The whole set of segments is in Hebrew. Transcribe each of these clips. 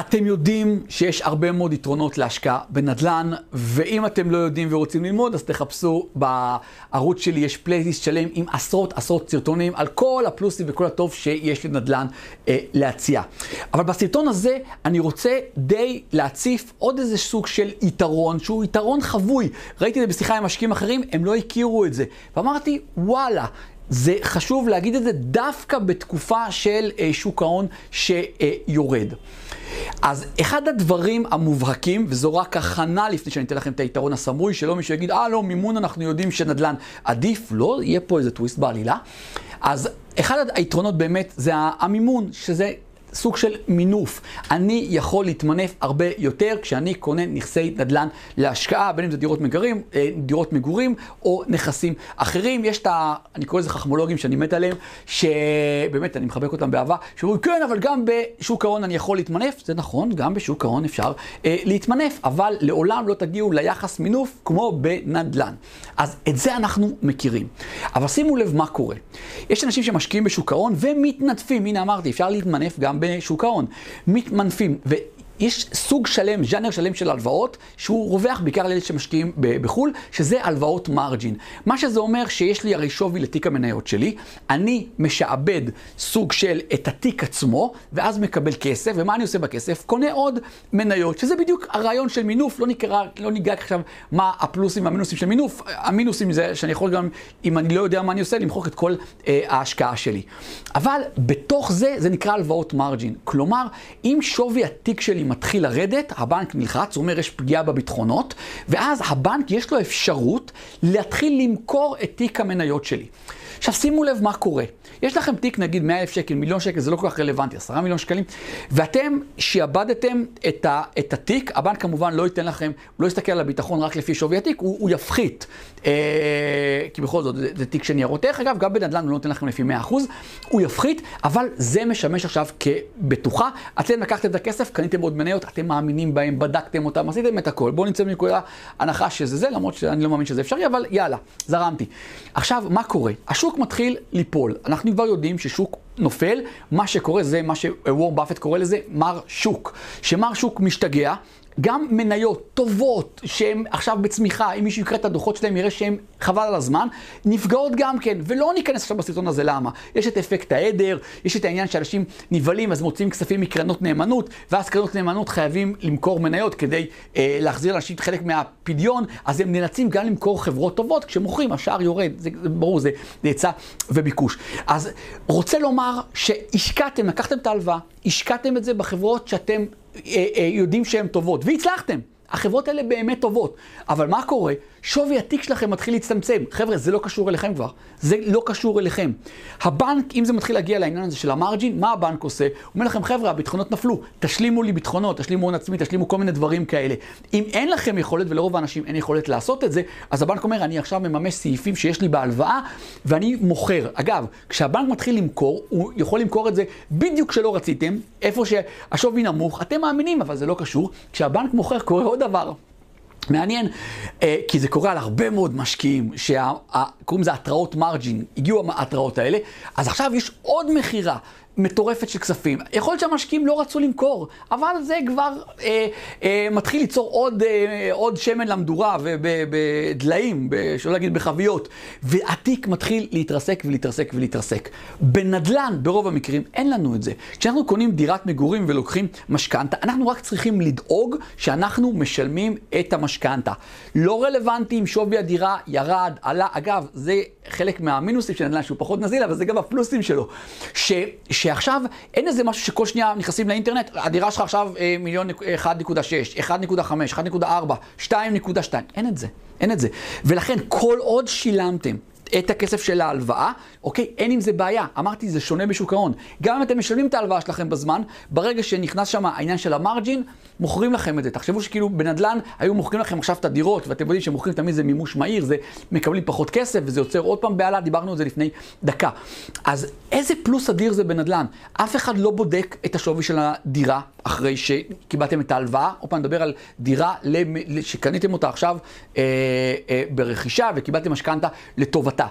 אתם יודעים שיש הרבה מאוד יתרונות להשקעה בנדל"ן, ואם אתם לא יודעים ורוצים ללמוד, אז תחפשו בערוץ שלי, יש פלייליסט שלם עם עשרות עשרות סרטונים על כל הפלוסים וכל הטוב שיש לנדל"ן אה, להציע. אבל בסרטון הזה אני רוצה די להציף עוד איזה סוג של יתרון, שהוא יתרון חבוי. ראיתי את זה בשיחה עם משקיעים אחרים, הם לא הכירו את זה. ואמרתי, וואלה. זה חשוב להגיד את זה דווקא בתקופה של אה, שוק ההון שיורד. אז אחד הדברים המובהקים, וזו רק הכנה לפני שאני אתן לכם את היתרון הסמוי, שלא מישהו יגיד, אה לא, מימון אנחנו יודעים שנדל"ן עדיף, לא, יהיה פה איזה טוויסט בעלילה. אז אחד היתרונות באמת זה המימון, שזה סוג של מינוף. אני יכול להתמנף הרבה יותר כשאני קונה נכסי נדל"ן להשקעה, בין אם זה דירות מגורים, אה, דירות מגורים או נכסים אחרים. יש את ה... אני קורא לזה חכמולוגים שאני מת עליהם, שבאמת, אני מחבק אותם באהבה, שאומרים, כן, אבל גם בשוק ההון אני יכול להתמנף. זה נכון, גם בשוק ההון אפשר אה, להתמנף, אבל לעולם לא תגיעו ליחס מינוף כמו בנדל"ן. אז את זה אנחנו מכירים. אבל שימו לב מה קורה. יש אנשים שמשקיעים בשוק ההון ומתמנפים. הנה אמרתי, אפשר להתמנף גם בשוק ההון. מתמנפים. יש סוג שלם, ז'אנר שלם של הלוואות, שהוא רווח בעיקר לאלה שמשקיעים בחו"ל, שזה הלוואות margin. מה שזה אומר שיש לי הרי שווי לתיק המניות שלי, אני משעבד סוג של את התיק עצמו, ואז מקבל כסף, ומה אני עושה בכסף? קונה עוד מניות, שזה בדיוק הרעיון של מינוף, לא, נקרא, לא ניגע עכשיו מה הפלוסים והמינוסים של מינוף, המינוסים זה שאני יכול גם, אם אני לא יודע מה אני עושה, למחוק את כל אה, ההשקעה שלי. אבל בתוך זה, זה נקרא הלוואות מרג'ין. כלומר, אם שווי התיק שלי מתחיל לרדת, הבנק נלחץ, הוא אומר יש פגיעה בביטחונות, ואז הבנק יש לו אפשרות להתחיל למכור את תיק המניות שלי. עכשיו שימו לב מה קורה. יש לכם תיק נגיד 100 אלף שקל, מיליון שקל, זה לא כל כך רלוונטי, 10 מיליון שקלים, ואתם שיעבדתם את, ה, את התיק, הבנק כמובן לא ייתן לכם, הוא לא יסתכל על הביטחון רק לפי שווי התיק, הוא, הוא יפחית. אה, כי בכל זאת, זה, זה תיק של ניירות ערך, אגב, גם בנדל"ן הוא לא נותן לכם לפי 100%, הוא יפחית, אבל זה משמש עכשיו כבטוחה. אתם לקחתם את הכסף, קניתם עוד מניות, אתם מאמינים בהם, בדקתם אותם, עשיתם את הכל. בואו נצא מנקודה הנחה שזה זה, למרות שאני לא מאמין שזה אפשרי, אבל יאללה, זרמתי. עכשיו, מה קורה? השוק מתחיל ליפול. אנחנו כבר יודעים ששוק נופל, מה שקורה זה מה שוורם באפט קורא לזה מר שוק. שמר שוק משתגע, גם מניות טובות שהן עכשיו בצמיחה, אם מישהו יקרא את הדוחות שלהם יראה שהן חבל על הזמן, נפגעות גם כן, ולא ניכנס עכשיו בסרטון הזה למה. יש את אפקט העדר, יש את העניין שאנשים נבהלים אז מוציאים כספים מקרנות נאמנות, ואז קרנות נאמנות חייבים למכור מניות כדי אה, להחזיר לאנשים חלק מהפדיון, אז הם נאלצים גם למכור חברות טובות, כשמוכרים השער יורד, זה, זה ברור, זה היצע וביקוש. אז רוצה לומר שהשקעתם, לקחתם את ההלוואה, השקעתם את זה בחברות שאתם יודעים שהן טובות, והצלחתם. החברות האלה באמת טובות. אבל מה קורה? שווי התיק שלכם מתחיל להצטמצם. חבר'ה, זה לא קשור אליכם כבר. זה לא קשור אליכם. הבנק, אם זה מתחיל להגיע לעניין הזה של המרג'ין, מה הבנק עושה? הוא אומר לכם, חבר'ה, הביטחונות נפלו, תשלימו לי ביטחונות, תשלימו הון עצמי, תשלימו כל מיני דברים כאלה. אם אין לכם יכולת, ולרוב האנשים אין יכולת לעשות את זה, אז הבנק אומר, אני עכשיו מממש סעיפים שיש לי בהלוואה, ואני מוכר. אגב, כשהבנק מתחיל למכור, הוא יכול למכור את זה בדיוק כשלא רציתם, איפה שהשווי נמוך, אתם מאמינים, אבל זה לא קשור. כשהבנק מוכר, קורה דבר. מעניין, אה, כי זה קורה על הרבה מאוד משקיעים, שקוראים לזה התראות מרג'ין, הגיעו ההתראות האלה, אז עכשיו יש עוד מכירה מטורפת של כספים. יכול להיות שהמשקיעים לא רצו למכור, אבל זה כבר אה, אה, מתחיל ליצור עוד, אה, עוד שמן למדורה ובדליים, שלא להגיד בחביות, והתיק מתחיל להתרסק ולהתרסק ולהתרסק. בנדל"ן, ברוב המקרים, אין לנו את זה. כשאנחנו קונים דירת מגורים ולוקחים משכנתה, אנחנו רק צריכים לדאוג שאנחנו משלמים את המשכנתה. לא רלוונטי אם שווי הדירה ירד, עלה. אגב, זה חלק מהמינוסים של נדל"ן שהוא פחות נזיל, אבל זה גם הפלוסים שלו. ש, שעכשיו אין איזה משהו שכל שנייה נכנסים לאינטרנט, הדירה שלך עכשיו אה, מיליון 1.6, 1.5, 1.4, 2.2, אין את זה, אין את זה. ולכן כל עוד שילמתם את הכסף של ההלוואה, אוקיי? אין עם זה בעיה. אמרתי, זה שונה בשוק ההון. גם אם אתם משלמים את ההלוואה שלכם בזמן, ברגע שנכנס שם העניין של המרג'ין, מוכרים לכם את זה. תחשבו שכאילו בנדל"ן היו מוכרים לכם עכשיו את הדירות, ואתם יודעים שמוכרים תמיד זה מימוש מהיר, זה מקבלים פחות כסף, וזה יוצר עוד פעם בהלה, דיברנו על זה לפני דקה. אז איזה פלוס אדיר זה בנדל"ן? אף אחד לא בודק את השווי של הדירה אחרי שקיבלתם את ההלוואה. עוד פעם נדבר על דירה שקניתם אותה עכשיו אה, אה, ברכישה וקיבלתם משכנתה לטובתה.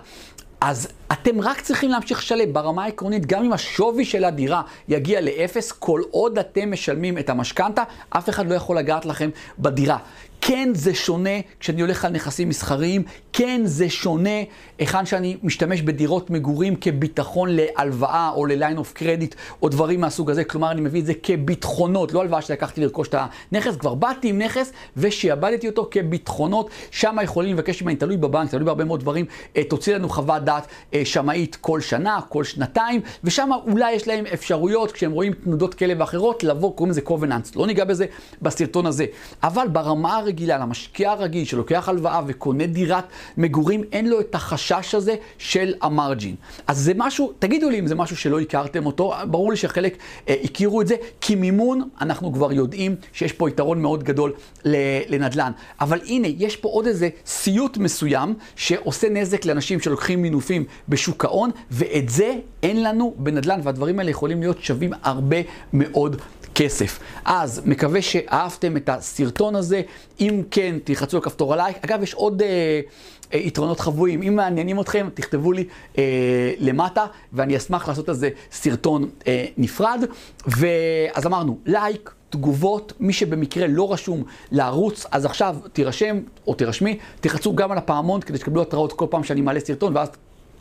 אז אתם רק צריכים להמשיך לשלם ברמה העקרונית, גם אם השווי של הדירה יגיע לאפס, כל עוד אתם משלמים את המשכנתה, אף אחד לא יכול לגעת לכם בדירה. כן זה שונה כשאני הולך על נכסים מסחריים, כן זה שונה היכן שאני משתמש בדירות מגורים כביטחון להלוואה או ל-line of credit או דברים מהסוג הזה, כלומר אני מביא את זה כביטחונות, לא הלוואה שלקחתי לרכוש את הנכס, כבר באתי עם נכס ושיעבדתי אותו כביטחונות, שם יכולים לבקש ממני, תלוי בבנק, תלוי בהרבה מאוד דברים, אה, תוציא לנו חוות דעת אה, שמאית כל שנה, כל שנתיים, ושם אולי יש להם אפשרויות, כשהם רואים תנודות כאלה ואחרות, לבוא, קוראים לזה קובננס, לא ניגע בזה בסרטון הזה, אבל ברמה הרגילה, למשקיע הרגיל שלוקח הלוואה וקונה דירת מגורים, אין לו את החשש הזה של המרג'ין. אז זה משהו, תגידו לי אם זה משהו שלא הכרתם אותו, ברור לי שחלק אה, הכירו את זה, כי מימון, אנחנו כבר יודעים שיש פה יתרון מאוד גדול לנדל"ן. אבל הנה, יש פה עוד איזה סיוט מסוים שעושה נזק לאנשים שלוקחים מינופים בשוק ההון, ואת זה אין לנו בנדל"ן, והדברים האלה יכולים להיות שווים הרבה מאוד כסף. אז מקווה שאהבתם את הסרטון הזה. אם כן, תלחצו על כפתור הלייק. אגב, יש עוד אה, אה, יתרונות חבויים. אם מעניינים אתכם, תכתבו לי אה, למטה, ואני אשמח לעשות על זה סרטון אה, נפרד. ואז אמרנו, לייק. תגובות, מי שבמקרה לא רשום לערוץ, אז עכשיו תירשם או תירשמי, תלחצו גם על הפעמון כדי שתקבלו התראות כל פעם שאני מעלה סרטון, ואז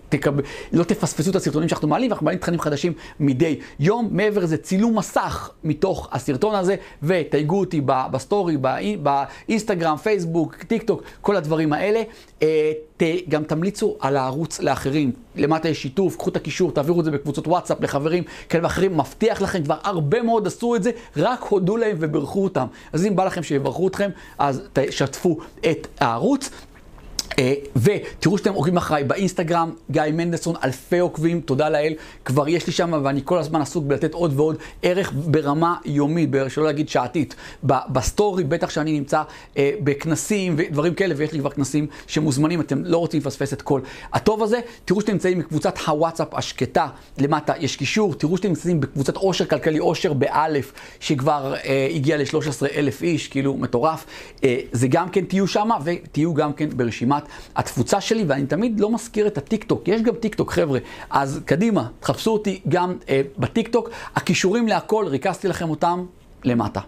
תקב... לא תפספסו את הסרטונים שאנחנו מעלים, ואנחנו מעלים תכנים חדשים מדי יום. מעבר לזה, צילום מסך מתוך הסרטון הזה, ותייגו אותי בסטורי, באי... באינסטגרם, פייסבוק, טיק טוק, כל הדברים האלה. אה, ת... גם תמליצו על הערוץ לאחרים. למטה יש שיתוף, קחו את הקישור, תעבירו את זה בקבוצות וואטסאפ לחברים כאלה ואחרים. מבטיח לכם, כבר הרבה מאוד עשו את זה, רק הודו להם וברכו אותם. אז אם בא לכם שיברכו אתכם, אז תשתפו את הערוץ. אה, ותראו שאתם עוקבים אחריי באינסטגרם, גיא מנדלסון, אלפי עוקבים, תודה לאל, כבר יש לי שם ואני כל הזמן עסוק בלתת עוד ועוד ערך ברמה יומית, שלא להגיד שעתית. בסטורי, בטח שאני נמצא אה, בכנסים ודברים כאלה, ויש לי כבר כנסים שמוזמנים, אתם לא רוצים לפספס את כל הטוב הזה. תראו שאתם נמצאים בקבוצת הוואטסאפ השקטה, למטה יש קישור, תראו שאתם נמצאים בקבוצת אושר כלכלי, אושר באלף, שכבר אה, הגיע ל-13 אלף איש, כאילו מטורף. אה, זה גם כן תהיו שם, ותהיו גם כן ברשימת התפוצה שלי, ואני תמיד לא מזכיר את הטיק טוק, יש גם טיק טוק חבר'ה, אז קדימה, תחפשו אותי גם אה, בטיק טוק, הקישורים להכל, ריכזתי לכם אותם למטה.